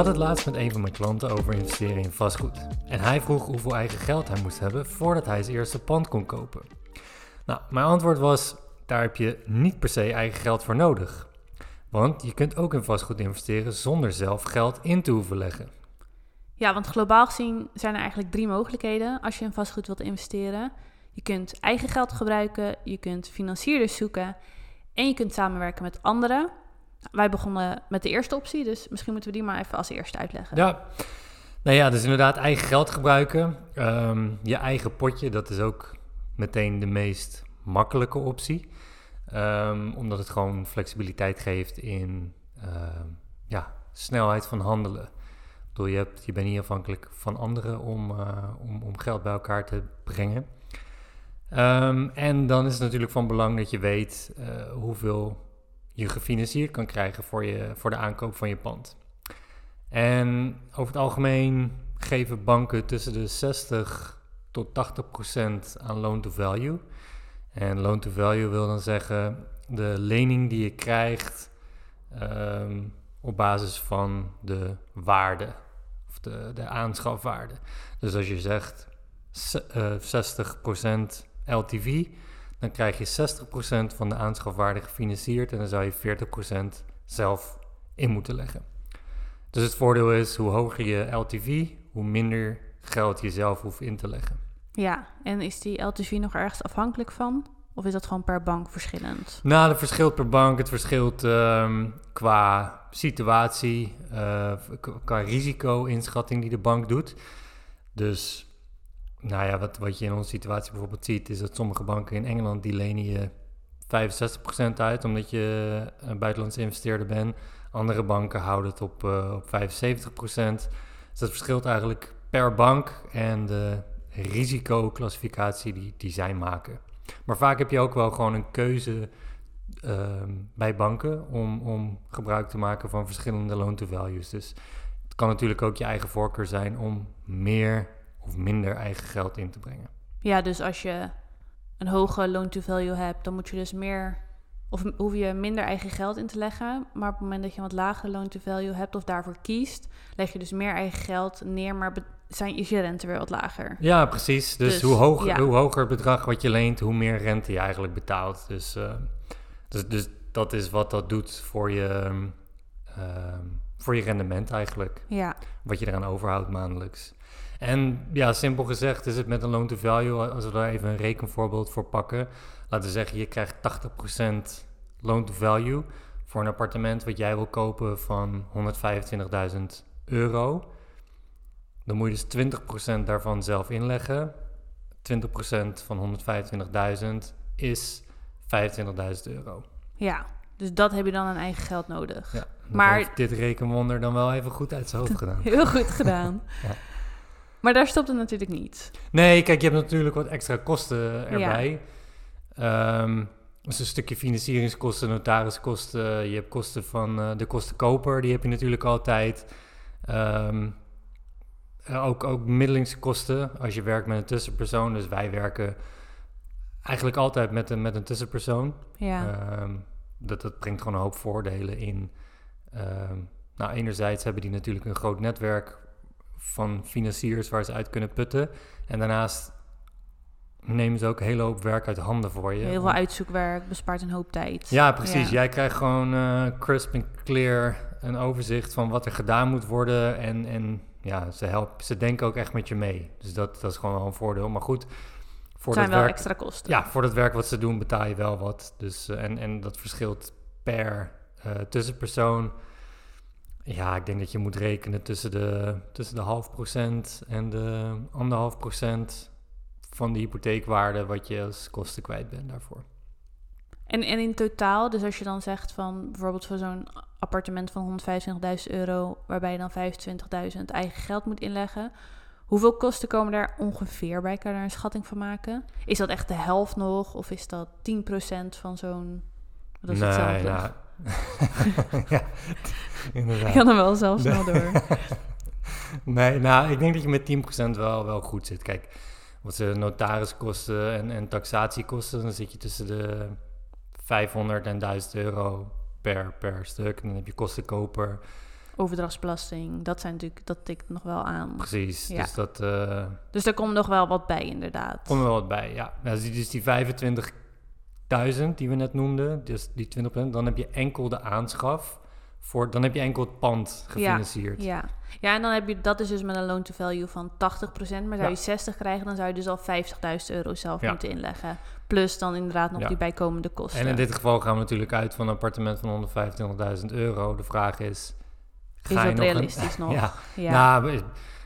had het laatst met een van mijn klanten over investeren in vastgoed. En hij vroeg hoeveel eigen geld hij moest hebben voordat hij zijn eerste pand kon kopen. Nou, mijn antwoord was: daar heb je niet per se eigen geld voor nodig. Want je kunt ook in vastgoed investeren zonder zelf geld in te hoeven leggen. Ja, want globaal gezien zijn er eigenlijk drie mogelijkheden als je in vastgoed wilt investeren. Je kunt eigen geld gebruiken, je kunt financierders zoeken en je kunt samenwerken met anderen. Wij begonnen met de eerste optie, dus misschien moeten we die maar even als eerste uitleggen. Ja, nou ja, dus inderdaad eigen geld gebruiken. Ehm, je eigen potje, dat is ook meteen de meest makkelijke optie. Ehm, omdat het gewoon flexibiliteit geeft in ehm, ja, snelheid van handelen. Bedoel, je, hebt, je bent niet afhankelijk van anderen om, eh, om, om geld bij elkaar te brengen. En dan is het natuurlijk van belang dat je weet uh, hoeveel je gefinancierd kan krijgen voor, je, voor de aankoop van je pand. En over het algemeen geven banken tussen de 60 tot 80 procent aan loan to value. En loan to value wil dan zeggen de lening die je krijgt um, op basis van de waarde of de, de aanschafwaarde. Dus als je zegt uh, 60% LTV, dan krijg je 60% van de aanschafwaarde gefinancierd en dan zou je 40% zelf in moeten leggen. Dus het voordeel is, hoe hoger je LTV, hoe minder geld je zelf hoeft in te leggen. Ja, en is die LTV nog ergens afhankelijk van? Of is dat gewoon per bank verschillend? Nou, dat verschilt per bank. Het verschilt um, qua situatie, uh, qua risico-inschatting die de bank doet. Dus, nou ja, wat, wat je in onze situatie bijvoorbeeld ziet, is dat sommige banken in Engeland die lenen je 65% uit, omdat je een buitenlandse investeerder bent. Andere banken houden het op, uh, op 75%. Dus dat verschilt eigenlijk per bank en de risicoclassificatie die, die zij maken. Maar vaak heb je ook wel gewoon een keuze ehm, bij banken om, om gebruik te maken van verschillende loan-to-values. Dus het kan natuurlijk ook je eigen voorkeur zijn om meer of minder eigen geld in te brengen. Ja, dus als je een hoge loan-to-value hebt, dan moet je dus meer of hoef je minder eigen geld in te leggen. Maar op het moment dat je een wat lagere loan-to-value hebt of daarvoor kiest, leg je dus meer eigen geld neer, maar zijn, is je rente weer wat lager. Ja, precies. Dus, dus hoe, hoger, hoe hoger het bedrag wat je leent, hoe meer rente je eigenlijk betaalt. Dus, uh, dus, dus dat is wat dat doet voor je, uh, voor je rendement eigenlijk. Ja. Wat je eraan overhoudt maandelijks. En ja, simpel gezegd is het met een loan-to-value, als we daar even een rekenvoorbeeld voor pakken. Laten we zeggen, je krijgt 80% loan-to-value voor een appartement wat jij wil kopen van 125.000 euro. Dan moet je dus 20% daarvan zelf inleggen. 20% van 125.000 is 25.000 euro. Ja, dus dat heb je dan aan eigen geld nodig. Ja, maar dit rekenwonder dan wel even goed uit zijn hoofd gedaan. Heel goed gedaan. ja. Maar daar stopt het natuurlijk niet. Nee, kijk, je hebt natuurlijk wat extra kosten erbij. Ja. Um, dus een stukje financieringskosten, notariskosten. Je hebt kosten van uh, de kostenkoper, die heb je natuurlijk altijd. Um, uh, ook, ook middelingskosten als je werkt met een tussenpersoon. Dus wij werken eigenlijk altijd met een, met een tussenpersoon. Ja. Um, dat, dat brengt gewoon een hoop voordelen in. Um, nou, enerzijds hebben die natuurlijk een groot netwerk van financiers waar ze uit kunnen putten. En daarnaast nemen ze ook een hele hoop werk uit handen voor je. Heel veel uitzoekwerk, bespaart een hoop tijd. Ja, precies. Jij krijgt gewoon uh, crisp en clear een overzicht van wat er gedaan moet worden. En, en ja, ze, helpen, ze denken ook echt met je mee. Dus dat, dat is gewoon wel een voordeel. Maar goed, voor zijn dat wel werk, extra kosten. Ja, voor dat werk wat ze doen betaal je wel wat. Dus, uh, en, en dat verschilt per uh, tussenpersoon. Ja, ik denk dat je moet rekenen tussen de, tussen de half procent en de anderhalf procent van de hypotheekwaarde wat je als kosten kwijt bent daarvoor. En, en in totaal, dus als je dan zegt van bijvoorbeeld voor zo'n appartement van 125.000 euro, waarbij je dan 25.000 eigen geld moet inleggen. Hoeveel kosten komen daar ongeveer bij? Kan je daar een schatting van maken? Is dat echt de helft nog? Of is dat 10% van zo'n... Dat is nee. Nou, ja, inderdaad. Ik kan er wel zelf snel door. nee, nou, ik denk dat je met 10% wel, wel goed zit. Kijk, wat ze notariskosten en, en taxatiekosten, dan zit je tussen de 500 en 1000 euro per, per stuk. En dan heb je kostenkoper. Overdrachtsbelasting, dat zijn natuurlijk, dat tikt nog wel aan. Precies, Ja. dus dat eh Dus daar komt nog wel wat bij, inderdaad. komt er wel wat bij, ja. ja dus die- dus die 25.000 die we net noemden, dus die 20%, dan heb je enkel de aanschaf, voor, dan heb je enkel het pand gefinancierd. Ja. ja, en dan heb je, dat is dus met een loan to value van 80%, maar zou Ja. je 60 krijgen, dan zou je dus al 50.000 euro zelf Ja. moeten inleggen. Plus dan inderdaad nog Ja. die bijkomende kosten. En in dit geval gaan we natuurlijk uit van een appartement van 125.000 euro. De vraag is, is ga je dat nog een- realistisch nog? Ja, Ja. Nou, ik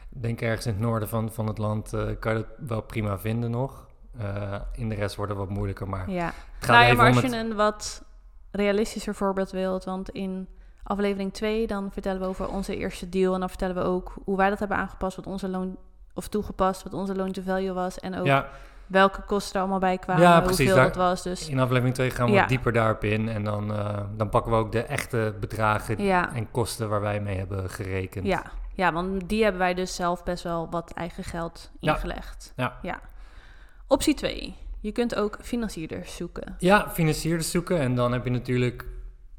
denk ergens in het noorden van, van het land eh, kan je dat wel prima vinden nog. Eh, in de rest wordt het wat moeilijker, maar ja. het gaat Nou ja, even maar als je het... een wat realistischer voorbeeld wilt, want in aflevering 2 dan vertellen we over onze eerste deal en dan vertellen we ook hoe wij dat hebben aangepast, wat onze loon of toegepast, wat onze loan to value was en ook Ja, welke kosten er allemaal bij kwamen, Ja, precies, hoeveel daar- het was. Dus in aflevering 2 gaan we Ja. wat dieper daarop in. En dan, eh, dan pakken we ook de echte bedragen ja, en kosten waar wij mee hebben gerekend. ja, ja, want die hebben wij dus zelf best wel wat eigen geld Ja. ingelegd. Ja. Optie 2. Je kunt ook financierders zoeken. Ja, financierders zoeken. En dan heb je natuurlijk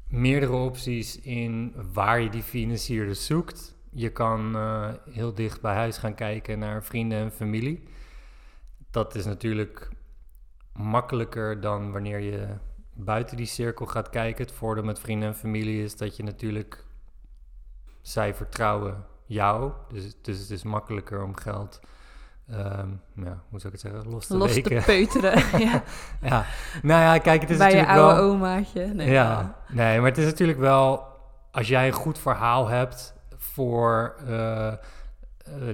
meerdere opties in waar je die financierders zoekt. Je kan eh, heel dicht bij huis gaan kijken naar vrienden en familie. Dat is natuurlijk makkelijker dan wanneer je buiten die cirkel gaat kijken. Het voordeel met vrienden en familie is dat je natuurlijk... Zij vertrouwen jou. Dus, dus het is makkelijker om geld... ehm, ja, hoe zou ik het zeggen? Los te Los te peuteren. ja. Ja, nou ja, kijk, het is Bij je natuurlijk oude wel... omaatje. Nee, ja, nee, maar het is natuurlijk wel... Als jij een goed verhaal hebt voor eh, eh,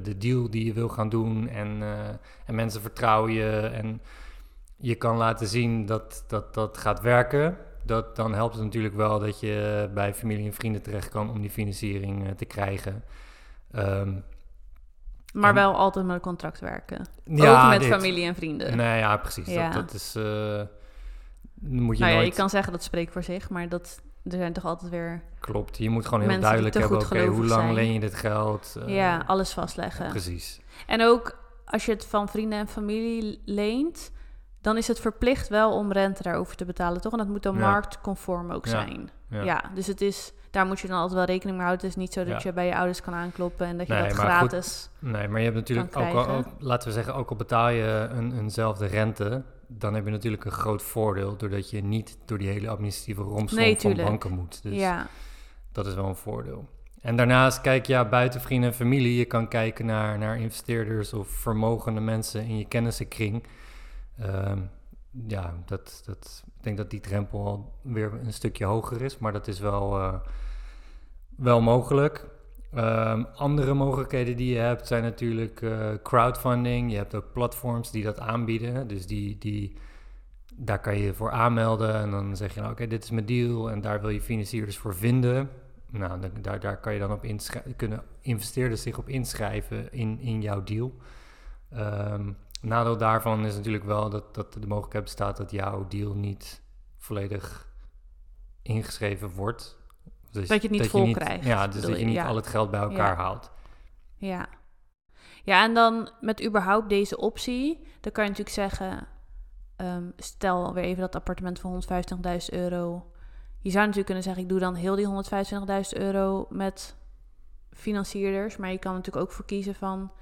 de deal die je wil gaan doen... En, eh, en mensen vertrouwen je en je kan laten zien dat dat, dat gaat werken... Dat, dan helpt het natuurlijk wel dat je bij familie en vrienden terecht kan om die financiering te krijgen. Em, Maar En- wel altijd met een contract werken. ja, ook met dit- familie en vrienden. Nee, ja, precies. Ja. Dat, dat is... eh, moet je nou ja, nooit... je kan zeggen dat spreekt voor zich, maar dat, er zijn toch altijd weer Klopt, je moet gewoon heel duidelijk hebben, oké, hoe lang zijn. leen je dit geld? Eh, ja, alles vastleggen. Precies. En ook als je het van vrienden en familie leent, dan is het verplicht wel om rente daarover te betalen, toch? En dat moet dan Ja. marktconform ook zijn. Ja. Ja. dus het is, daar moet je dan altijd wel rekening mee houden. Het is niet zo dat Ja. je bij je ouders kan aankloppen en dat je Nee, dat maar goed, gratis... Nee, maar je hebt natuurlijk ook al, ook- laten we zeggen, ook al betaal je een, eenzelfde rente, dan heb je natuurlijk een groot voordeel, doordat je niet door die hele administratieve romslomp Nee, van banken moet. Dus ja, dat is wel een voordeel. En daarnaast kijk je ja, buiten vrienden en familie, je kan kijken naar, naar investeerders of vermogende mensen in je kennissenkring. Ehm, ja, dat, dat, ik denk dat die drempel al weer een stukje hoger is, maar dat is wel, eh, wel mogelijk. Ehm, andere mogelijkheden die je hebt zijn natuurlijk eh, crowdfunding. Je hebt ook platforms die dat aanbieden. Dus die, die, daar kan je voor aanmelden en dan zeg je nou oké, dit is mijn deal en daar wil je financierders voor vinden. Nou, dan, daar, daar kan je dan op inschrijven, kunnen investeerders zich op inschrijven in, in jouw deal. Ehm, nadeel daarvan is natuurlijk wel dat, dat de mogelijkheid bestaat dat jouw deal niet volledig ingeschreven wordt. Dus Dat je het niet vol krijgt, Ja, dus dat je niet ja. al het geld bij elkaar Ja. haalt. ja. Ja, en dan met überhaupt deze optie, dan kan je natuurlijk zeggen... ehm, stel weer even dat appartement van 125.000 euro. Je zou natuurlijk kunnen zeggen, ik doe dan heel die 125.000 euro met financierders. Maar je kan natuurlijk ook voor kiezen van,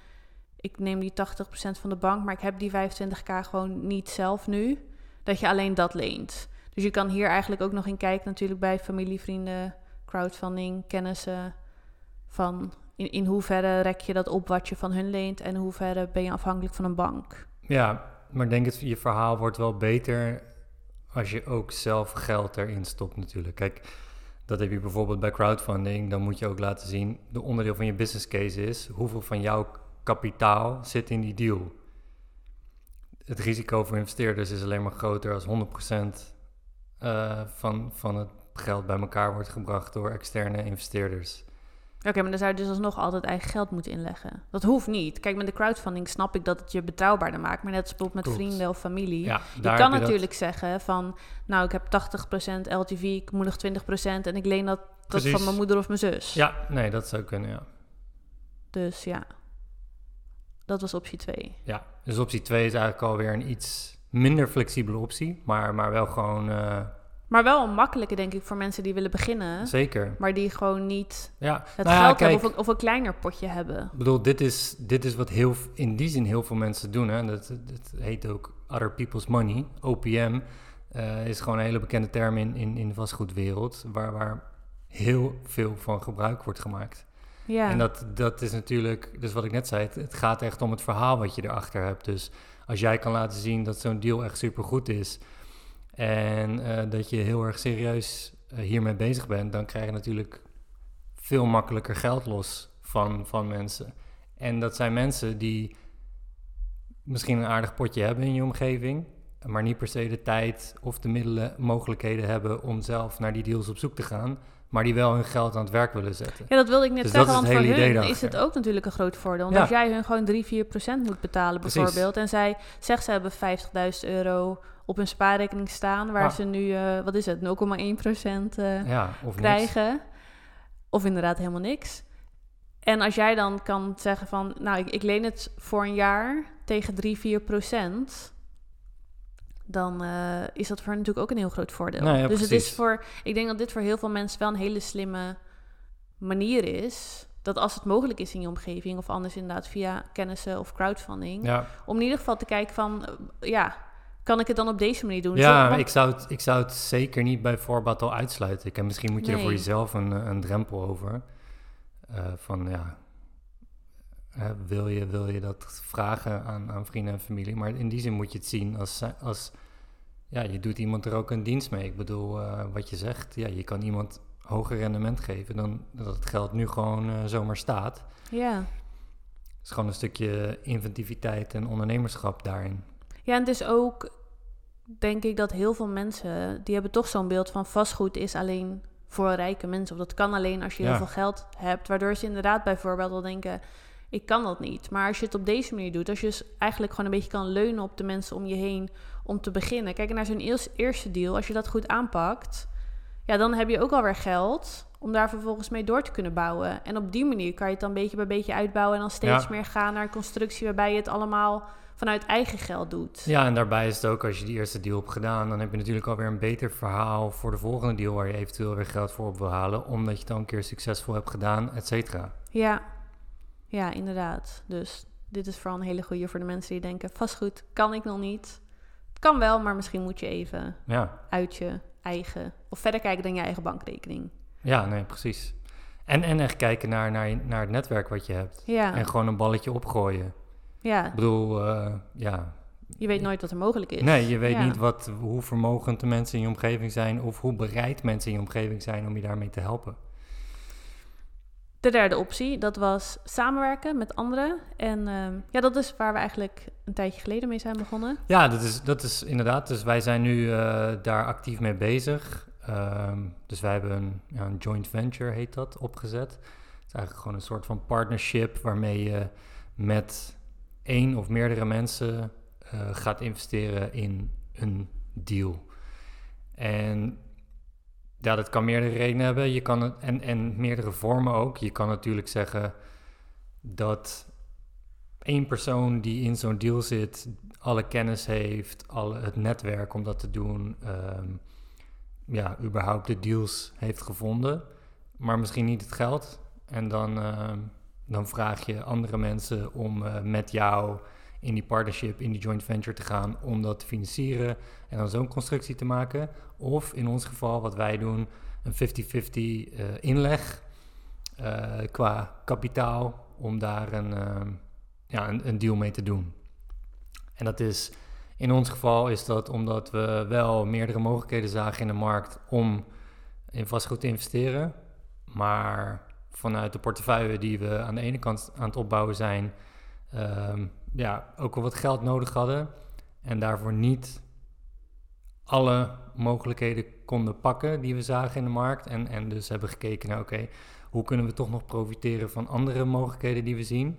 ik neem die 80% van de bank, maar ik heb die 25k gewoon niet zelf nu. Dat je alleen dat leent. Dus je kan hier eigenlijk ook nog in kijken natuurlijk bij familie, vrienden, crowdfunding, kennissen. Van in, in hoeverre rek je dat op wat je van hun leent en hoeverre ben je afhankelijk van een bank. Ja, maar denk dat je verhaal wordt wel beter als je ook zelf geld erin stopt natuurlijk. Kijk, dat heb je bijvoorbeeld bij crowdfunding. Dan moet je ook laten zien, de onderdeel van je business case is... hoeveel van jouw kapitaal zit in die deal. Het risico voor investeerders is alleen maar groter als 100% eh, van, van het geld bij elkaar wordt gebracht door externe investeerders. Oké, maar dan zou je dus alsnog altijd eigen geld moeten inleggen. Dat hoeft niet. Kijk, met de crowdfunding snap ik dat het je betrouwbaarder maakt. Maar net als bijvoorbeeld met Klopt. vrienden of familie. Ja, je kan dat- natuurlijk zeggen van... Nou, ik heb 80% LTV, ik moet nog 20% en ik leen dat, dat van mijn moeder of mijn zus. Ja, nee, dat zou kunnen, ja. Dus ja, dat was optie 2. Ja, dus optie 2 is eigenlijk alweer een iets minder flexibele optie, maar, maar wel gewoon eh, Maar wel een makkelijke, denk ik, voor mensen die willen beginnen. Zeker. Maar die gewoon niet Ja, het nou geld hebben of een, of een kleiner potje hebben. Ik bedoel, dit is, dit is wat heel, in die zin heel veel mensen doen. Hè? Dat, dat heet ook other people's money. OPM eh, is gewoon een hele bekende term in, in, in de vastgoedwereld, waar, waar heel veel van gebruik wordt gemaakt. Ja. En dat, dat is natuurlijk, dus wat ik net zei, het, het gaat echt om het verhaal wat je erachter hebt. Dus als jij kan laten zien dat zo'n deal echt supergoed is en eh, dat je heel erg serieus eh, hiermee bezig bent, dan krijg je natuurlijk veel makkelijker geld los van, van mensen. En dat zijn mensen die misschien een aardig potje hebben in je omgeving, maar niet per se de tijd of de middelen, mogelijkheden hebben om zelf naar die deals op zoek te gaan, maar die wel hun geld aan het werk willen zetten. Ja, dat wilde ik net Dus zeggen, want het voor hun is het ook natuurlijk een groot voordeel. Want Ja. als jij hun gewoon 3, 4 procent moet betalen Precies. bijvoorbeeld... en zij zegt ze hebben 50.000 euro op hun spaarrekening staan... waar Ja. ze nu, eh, wat is het, 0,1 procent eh, Ja, of niks. krijgen. Of inderdaad helemaal niks. En als jij dan kan zeggen van... nou, ik, ik leen het voor een jaar tegen 3, 4 procent... dan eh, is dat voor hen natuurlijk ook een heel groot voordeel. Nou ja, dus het is voor... Ik denk dat dit voor heel veel mensen wel een hele slimme manier is... dat als het mogelijk is in je omgeving... of anders inderdaad via kennissen of crowdfunding... Ja, om in ieder geval te kijken van... ja, kan ik het dan op deze manier doen? ja Want- ik, zou het, ik zou het zeker niet bij voorbaat al uitsluiten. En misschien moet je er voor jezelf een, eh, een drempel over. Eh, van ja, wil, je, wil je dat vragen aan, aan vrienden en familie? Maar in die zin moet je het zien als, als ja, je doet iemand er ook een dienst mee. Ik bedoel, eh, wat je zegt, ja, je kan iemand hoger rendement geven dan dat het geld nu gewoon zomaar staat. Ja. Het is gewoon een stukje inventiviteit en ondernemerschap daarin. Ja, en het is ook, denk ik, dat heel veel mensen... die hebben toch zo'n beeld van vastgoed is alleen voor rijke mensen. Of dat kan alleen als je Ja. heel veel geld hebt. Waardoor ze inderdaad bijvoorbeeld wel denken... ik kan dat niet. Maar als je het op deze manier doet... als je dus eigenlijk gewoon een beetje kan leunen op de mensen om je heen... om te beginnen. Kijk naar zo'n eers- eerste deal. Als je dat goed aanpakt... ja, dan heb je ook alweer geld... om daar vervolgens mee door te kunnen bouwen. En op die manier kan je het dan beetje bij beetje uitbouwen... en dan steeds Ja. meer gaan naar een constructie... waarbij je het allemaal vanuit eigen geld doet. Ja, en daarbij is het ook, als je die eerste deal hebt gedaan, dan heb je natuurlijk alweer een beter verhaal voor de volgende deal waar je eventueel weer geld voor op wil halen, omdat je het dan een keer succesvol hebt gedaan, et cetera. Ja, ja, inderdaad. Dus dit is vooral een hele goede voor de mensen die denken: vastgoed kan ik nog niet. Het kan wel, maar misschien moet je even Ja, uit je eigen of verder kijken dan je eigen bankrekening. ja, nee, precies. En, en echt kijken naar, naar, naar het netwerk wat je hebt. Ja, En gewoon een balletje opgooien. Ja. Ik bedoel, eh, ja. Je weet nooit wat er mogelijk is. Nee, je weet Ja. niet wat, hoe vermogend de mensen in je omgeving zijn of hoe bereid mensen in je omgeving zijn om je daarmee te helpen. De derde optie, dat was samenwerken met anderen. En ehm, ja, dat is waar we eigenlijk een tijdje geleden mee zijn begonnen. Ja, dat is, dat is inderdaad. Dus wij zijn nu eh, daar actief mee bezig. Ehm, dus wij hebben een, ja, een joint venture, heet dat, opgezet. Het is eigenlijk gewoon een soort van partnership waarmee je met één of meerdere mensen eh, gaat investeren in een deal. En ja, dat kan meerdere redenen hebben. Je kan het, en, en meerdere vormen ook. Je kan natuurlijk zeggen dat één persoon die in zo'n deal zit, alle kennis heeft, alle, het netwerk om dat te doen, ehm, ja, überhaupt de deals heeft gevonden, maar misschien niet het geld. En dan, ehm, dan vraag je andere mensen om eh, met jou in die partnership, in die joint venture te gaan om dat te financieren en dan zo'n constructie te maken. Of in ons geval, wat wij doen, een 50-50 eh, inleg eh, qua kapitaal om daar een, ehm, ja, een, deal mee te doen. En dat is in ons geval is dat omdat we wel meerdere mogelijkheden zagen in de markt om in vastgoed te investeren. Maar vanuit de portefeuille die we aan de ene kant aan het opbouwen zijn, ehm, ja, ook wel wat geld nodig hadden. En daarvoor niet alle mogelijkheden konden pakken die we zagen in de markt. En, en dus hebben gekeken naar, oké, hoe kunnen we toch nog profiteren van andere mogelijkheden die we zien?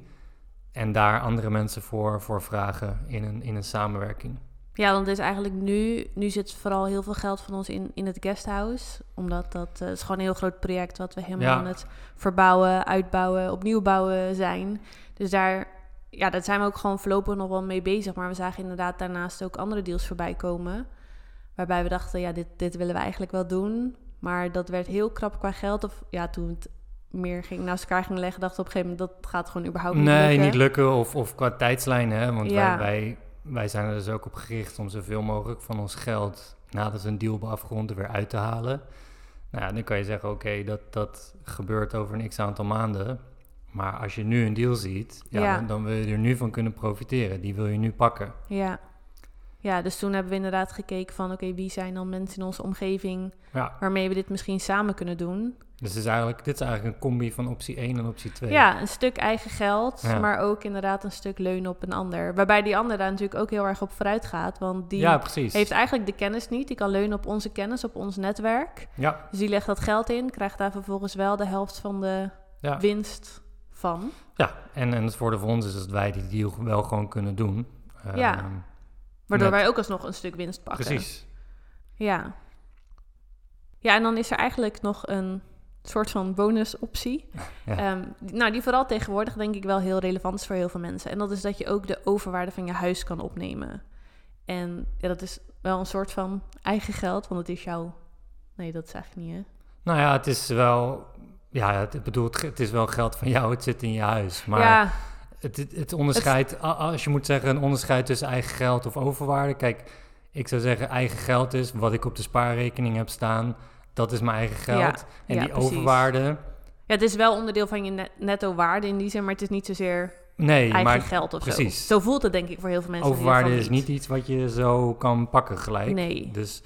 En daar andere mensen voor, voor vragen in een, in een samenwerking. Ja, want het is eigenlijk nu, nu zit vooral heel veel geld van ons in, in het guesthouse. Omdat dat eh, is gewoon een heel groot project wat we helemaal Ja. aan het verbouwen, uitbouwen, opnieuw bouwen zijn. Dus daar, ja, daar zijn we ook gewoon voorlopig nog wel mee bezig. Maar we zagen inderdaad daarnaast ook andere deals voorbij komen. Waarbij we dachten, ja, dit, dit willen we eigenlijk wel doen. Maar dat werd heel krap qua geld. Of ja, toen het meer ging naast elkaar ging leggen, dachten we op een gegeven moment dat gaat gewoon überhaupt niet Nee, lukken. niet lukken. Of, of qua tijdslijn, hè. Want Ja. wij, wij, wij zijn er dus ook op gericht om zoveel mogelijk van ons geld... nadat we een deal er weer uit te halen. Nou ja, dan kan je zeggen, oké, dat, dat gebeurt over een x-aantal maanden. Maar als je nu een deal ziet, ja, Ja. Dan, dan wil je er nu van kunnen profiteren. Die wil je nu pakken. Ja. ja, dus toen hebben we inderdaad gekeken van... oké, wie zijn dan mensen in onze omgeving... Ja, waarmee we dit misschien samen kunnen doen. Dus is eigenlijk, dit is eigenlijk een combi van optie 1 en optie 2. Ja, een stuk eigen geld, Ja. maar ook inderdaad een stuk leunen op een ander. Waarbij die ander daar natuurlijk ook heel erg op vooruit gaat. Want die ja heeft eigenlijk de kennis niet. Die kan leunen op onze kennis, op ons netwerk. Ja, Dus die legt dat geld in, krijgt daar vervolgens wel de helft van de winst van. ja. En, en het voordeel voor ons is dat wij die deal wel gewoon kunnen doen. Ja. Ehm, Waardoor Met- wij ook alsnog een stuk winst pakken. Precies. Ja. Ja, en dan is er eigenlijk nog een soort van bonusoptie. Ja. Ehm, nou, die vooral tegenwoordig denk ik wel heel relevant is voor heel veel mensen. En dat is dat je ook de overwaarde van je huis kan opnemen. En ja, dat is wel een soort van eigen geld, want het is jouw... Nee, dat is eigenlijk niet, hè? Nou ja, het is wel... Ja, het, bedoel, het, is wel geld van jou, het zit in je huis. Maar ja, het, het, het onderscheid, als je moet zeggen een onderscheid tussen eigen geld of overwaarde. Kijk, ik zou zeggen eigen geld is wat ik op de spaarrekening heb staan. Dat is mijn eigen geld. En die precies. overwaarde, ja, het is wel onderdeel van je net- netto waarde in die zin, maar het is niet zozeer nee, eigen maar geld of precies. zo. Zo voelt het denk ik voor heel veel mensen. overwaarde is niet iets wat je zo kan pakken gelijk. Nee. Dus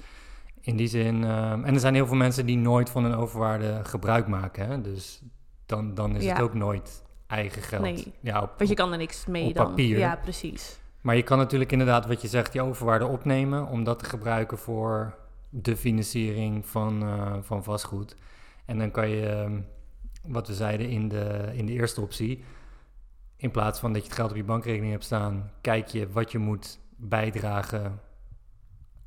in die zin, ehm, en er zijn heel veel mensen die nooit van hun overwaarde gebruik maken. Hè? Dus dan, dan is het ook nooit eigen geld. Nee. Ja, op, Want je kan er niks mee op dan. papier. Ja, precies. Maar je kan natuurlijk inderdaad, wat je zegt, die overwaarde opnemen om dat te gebruiken voor de financiering van, eh, van vastgoed. En dan kan je, ehm, wat we zeiden in de, in de eerste optie, in plaats van dat je het geld op je bankrekening hebt staan, kijk je wat je moet bijdragen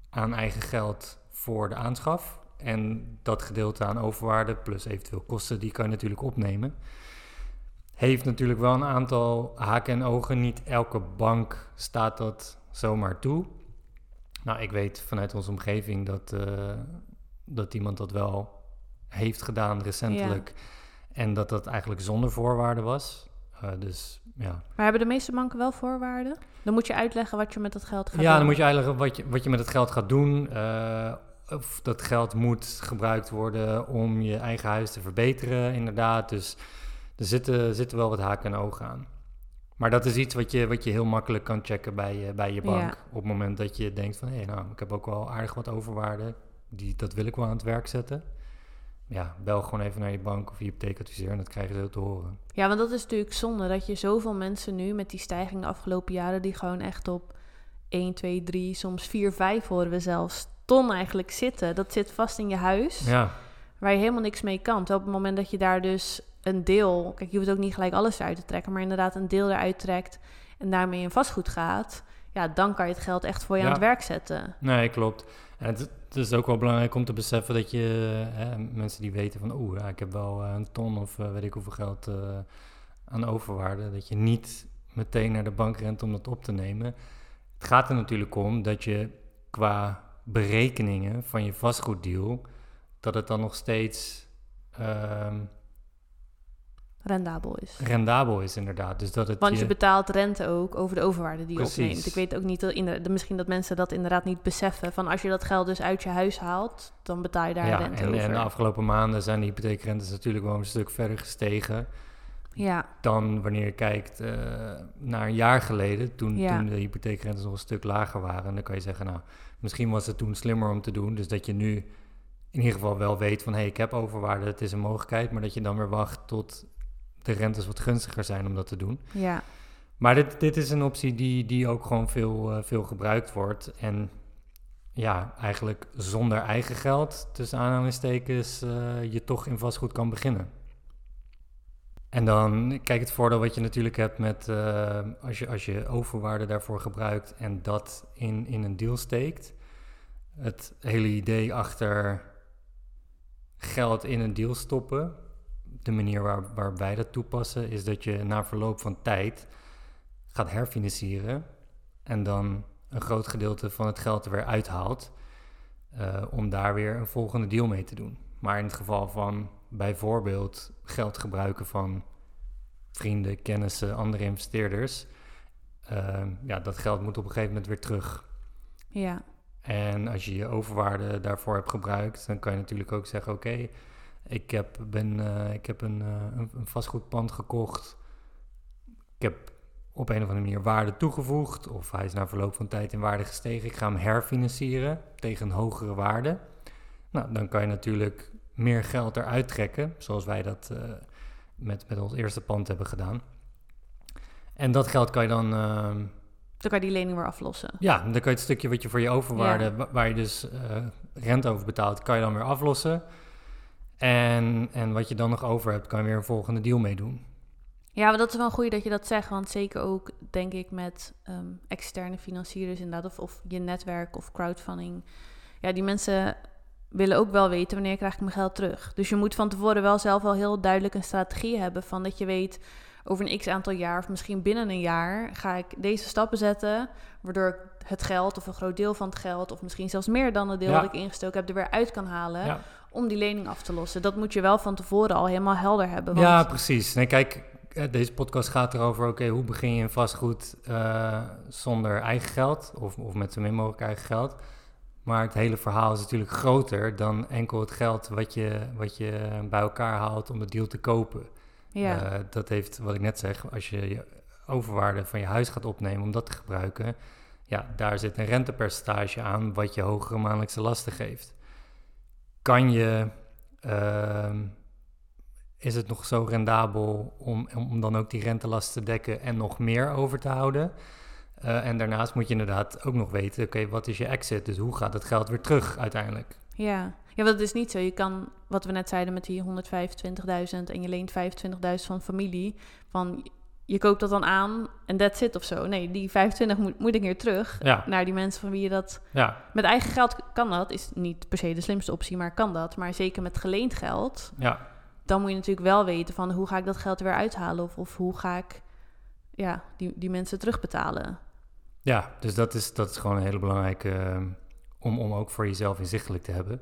aan eigen geld voor de aanschaf. En dat gedeelte aan overwaarde, plus eventueel kosten, die kan je natuurlijk opnemen. Heeft natuurlijk wel een aantal haken en ogen. Niet elke bank staat dat zomaar toe. Nou, ik weet vanuit onze omgeving dat, eh, dat iemand dat wel heeft gedaan recentelijk. En dat dat eigenlijk zonder voorwaarden was. Eh, dus ja. Maar hebben de meeste banken wel voorwaarden? Dan moet je uitleggen wat je met dat geld gaat Ja, doen. dan moet je eigenlijk wat je, wat je met het geld gaat doen. eh, of dat geld moet gebruikt worden om je eigen huis te verbeteren, inderdaad. Dus er zitten, zitten wel wat haken en ogen aan. Maar dat is iets wat je, wat je heel makkelijk kan checken bij, je- bij je bank. Ja. Op het moment dat je denkt van... hé, nou, ik heb ook wel aardig wat overwaarde. Die, dat wil ik wel aan het werk zetten. Ja, bel gewoon even naar je bank of je hypotheekadviseur... en dat krijg je zo te horen. Ja, want dat is natuurlijk zonde dat je zoveel mensen nu met die stijging de afgelopen jaren... die gewoon echt op 1, 2, 3, soms 4, 5 horen we zelfs... ton eigenlijk zitten. Dat zit vast in je huis, Ja, waar je helemaal niks mee kan. Terwijl op het moment dat je daar dus een deel... Kijk, je hoeft ook niet gelijk alles eruit te trekken... maar inderdaad een deel eruit trekt en daarmee in vastgoed gaat... ja, dan kan je het geld echt voor je Ja. aan het werk zetten. Nee, klopt. En het, het is ook wel belangrijk om te beseffen dat je hè, mensen die weten van oeh, ja, ik heb wel eh, een ton of eh, weet ik hoeveel geld eh, aan overwaarde, dat je niet meteen naar de bank rent om dat op te nemen. Het gaat er natuurlijk om dat je qua berekeningen van je vastgoeddeal, dat het dan nog steeds ehm, Rendabel is. rendabel is inderdaad. Dus dat het Want je je- betaalt rente ook over de overwaarde die je Precies. opneemt. Ik weet ook niet, dat misschien dat mensen dat inderdaad niet beseffen. Van als je dat geld dus uit je huis haalt, dan betaal je daar ja, rente en, over. en de afgelopen maanden zijn de hypotheekrentes natuurlijk wel een stuk verder gestegen. ja, dan wanneer je kijkt eh, naar een jaar geleden, toen, Ja. toen de hypotheekrentes nog een stuk lager waren. En dan kan je zeggen, nou, misschien was het toen slimmer om te doen. Dus dat je nu in ieder geval wel weet van, hé, hey, ik heb overwaarde, het is een mogelijkheid. Maar dat je dan weer wacht tot de rentes wat gunstiger zijn om dat te doen. ja, Maar dit, dit is een optie die, die ook gewoon veel, eh, veel gebruikt wordt. En ja, eigenlijk zonder eigen geld, tussen aanhalingstekens, eh, je toch in vastgoed kan beginnen. En dan, kijk, het voordeel wat je natuurlijk hebt met eh, als, je, als je overwaarde daarvoor gebruikt en dat in, in een deal steekt. Het hele idee achter geld in een deal stoppen, de manier waar, waar wij dat toepassen, is dat je na verloop van tijd gaat herfinancieren en dan een groot gedeelte van het geld er weer uithaalt. eh, om daar weer een volgende deal mee te doen. Maar in het geval van bijvoorbeeld geld gebruiken van vrienden, kennissen, andere investeerders, uh, ja, dat geld moet op een gegeven moment weer terug. Ja. En als je je overwaarde daarvoor hebt gebruikt, dan kan je natuurlijk ook zeggen: Oké, ik heb, ben, uh, ik heb een, uh, een, een vastgoedpand gekocht. Ik heb op een of andere manier waarde toegevoegd, of hij is na verloop van tijd in waarde gestegen. Ik ga hem herfinancieren tegen een hogere waarde. Nou, dan kan je natuurlijk meer geld eruit trekken, zoals wij dat uh, met, met ons eerste pand hebben gedaan. En dat geld kan je dan. Uh, dan kan je die lening weer aflossen. Ja, dan kan je het stukje wat je voor je overwaarde, ja. waar je dus uh, rente over betaalt, kan je dan weer aflossen. En, en wat je dan nog over hebt, kan je weer een volgende deal mee doen. Ja, maar dat is wel een goeie dat je dat zegt. Want zeker ook, denk ik, met um, externe financiers inderdaad, of, of je netwerk of crowdfunding. Ja, die mensen willen ook wel weten wanneer krijg ik mijn geld terug. Dus je moet van tevoren wel zelf wel heel duidelijk een strategie hebben van dat je weet over een x aantal jaar of misschien binnen een jaar ga ik deze stappen zetten, waardoor ik het geld of een groot deel van het geld of misschien zelfs meer dan het deel ja. dat ik ingestoken heb er weer uit kan halen ja. Om die lening af te lossen. Dat moet je wel van tevoren al helemaal helder hebben. Want... Ja, precies. Nee, kijk, deze podcast gaat erover, oké, okay, hoe begin je in vastgoed uh, zonder eigen geld of, of met zo min mogelijk eigen geld. Maar het hele verhaal is natuurlijk groter dan enkel het geld wat je, wat je bij elkaar haalt om de deal te kopen. Ja. Uh, dat heeft, wat ik net zeg, als je je overwaarde van je huis gaat opnemen om dat te gebruiken, ja, daar zit een rentepercentage aan wat je hogere maandelijkse lasten geeft. Kan je, uh, is het nog zo rendabel om, om dan ook die rentelast te dekken en nog meer over te houden? Uh, en daarnaast moet je inderdaad ook nog weten, oké, wat is je exit? Dus hoe gaat het geld weer terug uiteindelijk? Ja, ja want het is niet zo. Je kan, wat we net zeiden met die 125.000 en je leent 25.000 van familie, van je koopt dat dan aan en that's it of zo. Nee, die 25 moet, moet ik weer terug ja. naar die mensen van wie je dat... Ja. Met eigen geld kan dat, is niet per se de slimste optie, maar kan dat. Maar zeker met geleend geld, ja. dan moet je natuurlijk wel weten van hoe ga ik dat geld weer uithalen of, of hoe ga ik ja, die, die mensen terugbetalen. Ja, dus dat is, dat is gewoon een hele belangrijke uh, om, om ook voor jezelf inzichtelijk te hebben.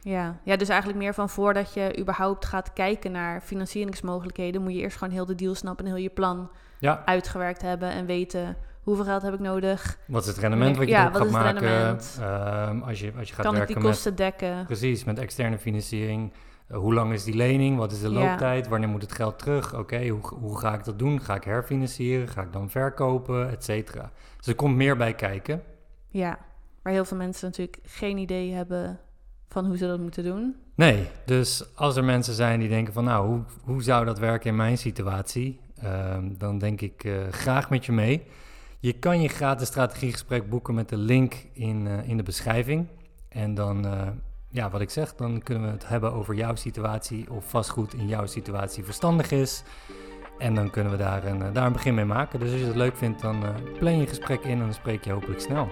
Ja. ja, dus eigenlijk meer van voordat je überhaupt gaat kijken naar financieringsmogelijkheden, moet je eerst gewoon heel de deal snappen en heel je plan ja. uitgewerkt hebben en weten hoeveel geld heb ik nodig. Wat is het rendement wat je ja, erop gaat maken? Uh, als, je, als je gaat kan ik werken die kosten dekken? precies, met externe financiering. Uh, hoe lang is die lening? Wat is de looptijd? Ja. Wanneer moet het geld terug? Oké, okay, hoe, hoe ga ik dat doen? Ga ik herfinancieren? Ga ik dan verkopen? Et cetera. Dus er komt meer bij kijken. Ja, waar heel veel mensen natuurlijk geen idee hebben van hoe ze dat moeten doen. Nee, dus als er mensen zijn die denken van nou, hoe, hoe zou dat werken in mijn situatie? Uh, dan denk ik uh, graag met je mee. Je kan je gratis strategiegesprek boeken met de link in, uh, in de beschrijving. En dan, uh, ja, wat ik zeg, dan kunnen we het hebben over jouw situatie of vastgoed in jouw situatie verstandig is. En dan kunnen we daar een, daar een begin mee maken. Dus als je het leuk vindt, dan plan je gesprek in en dan spreek je hopelijk snel.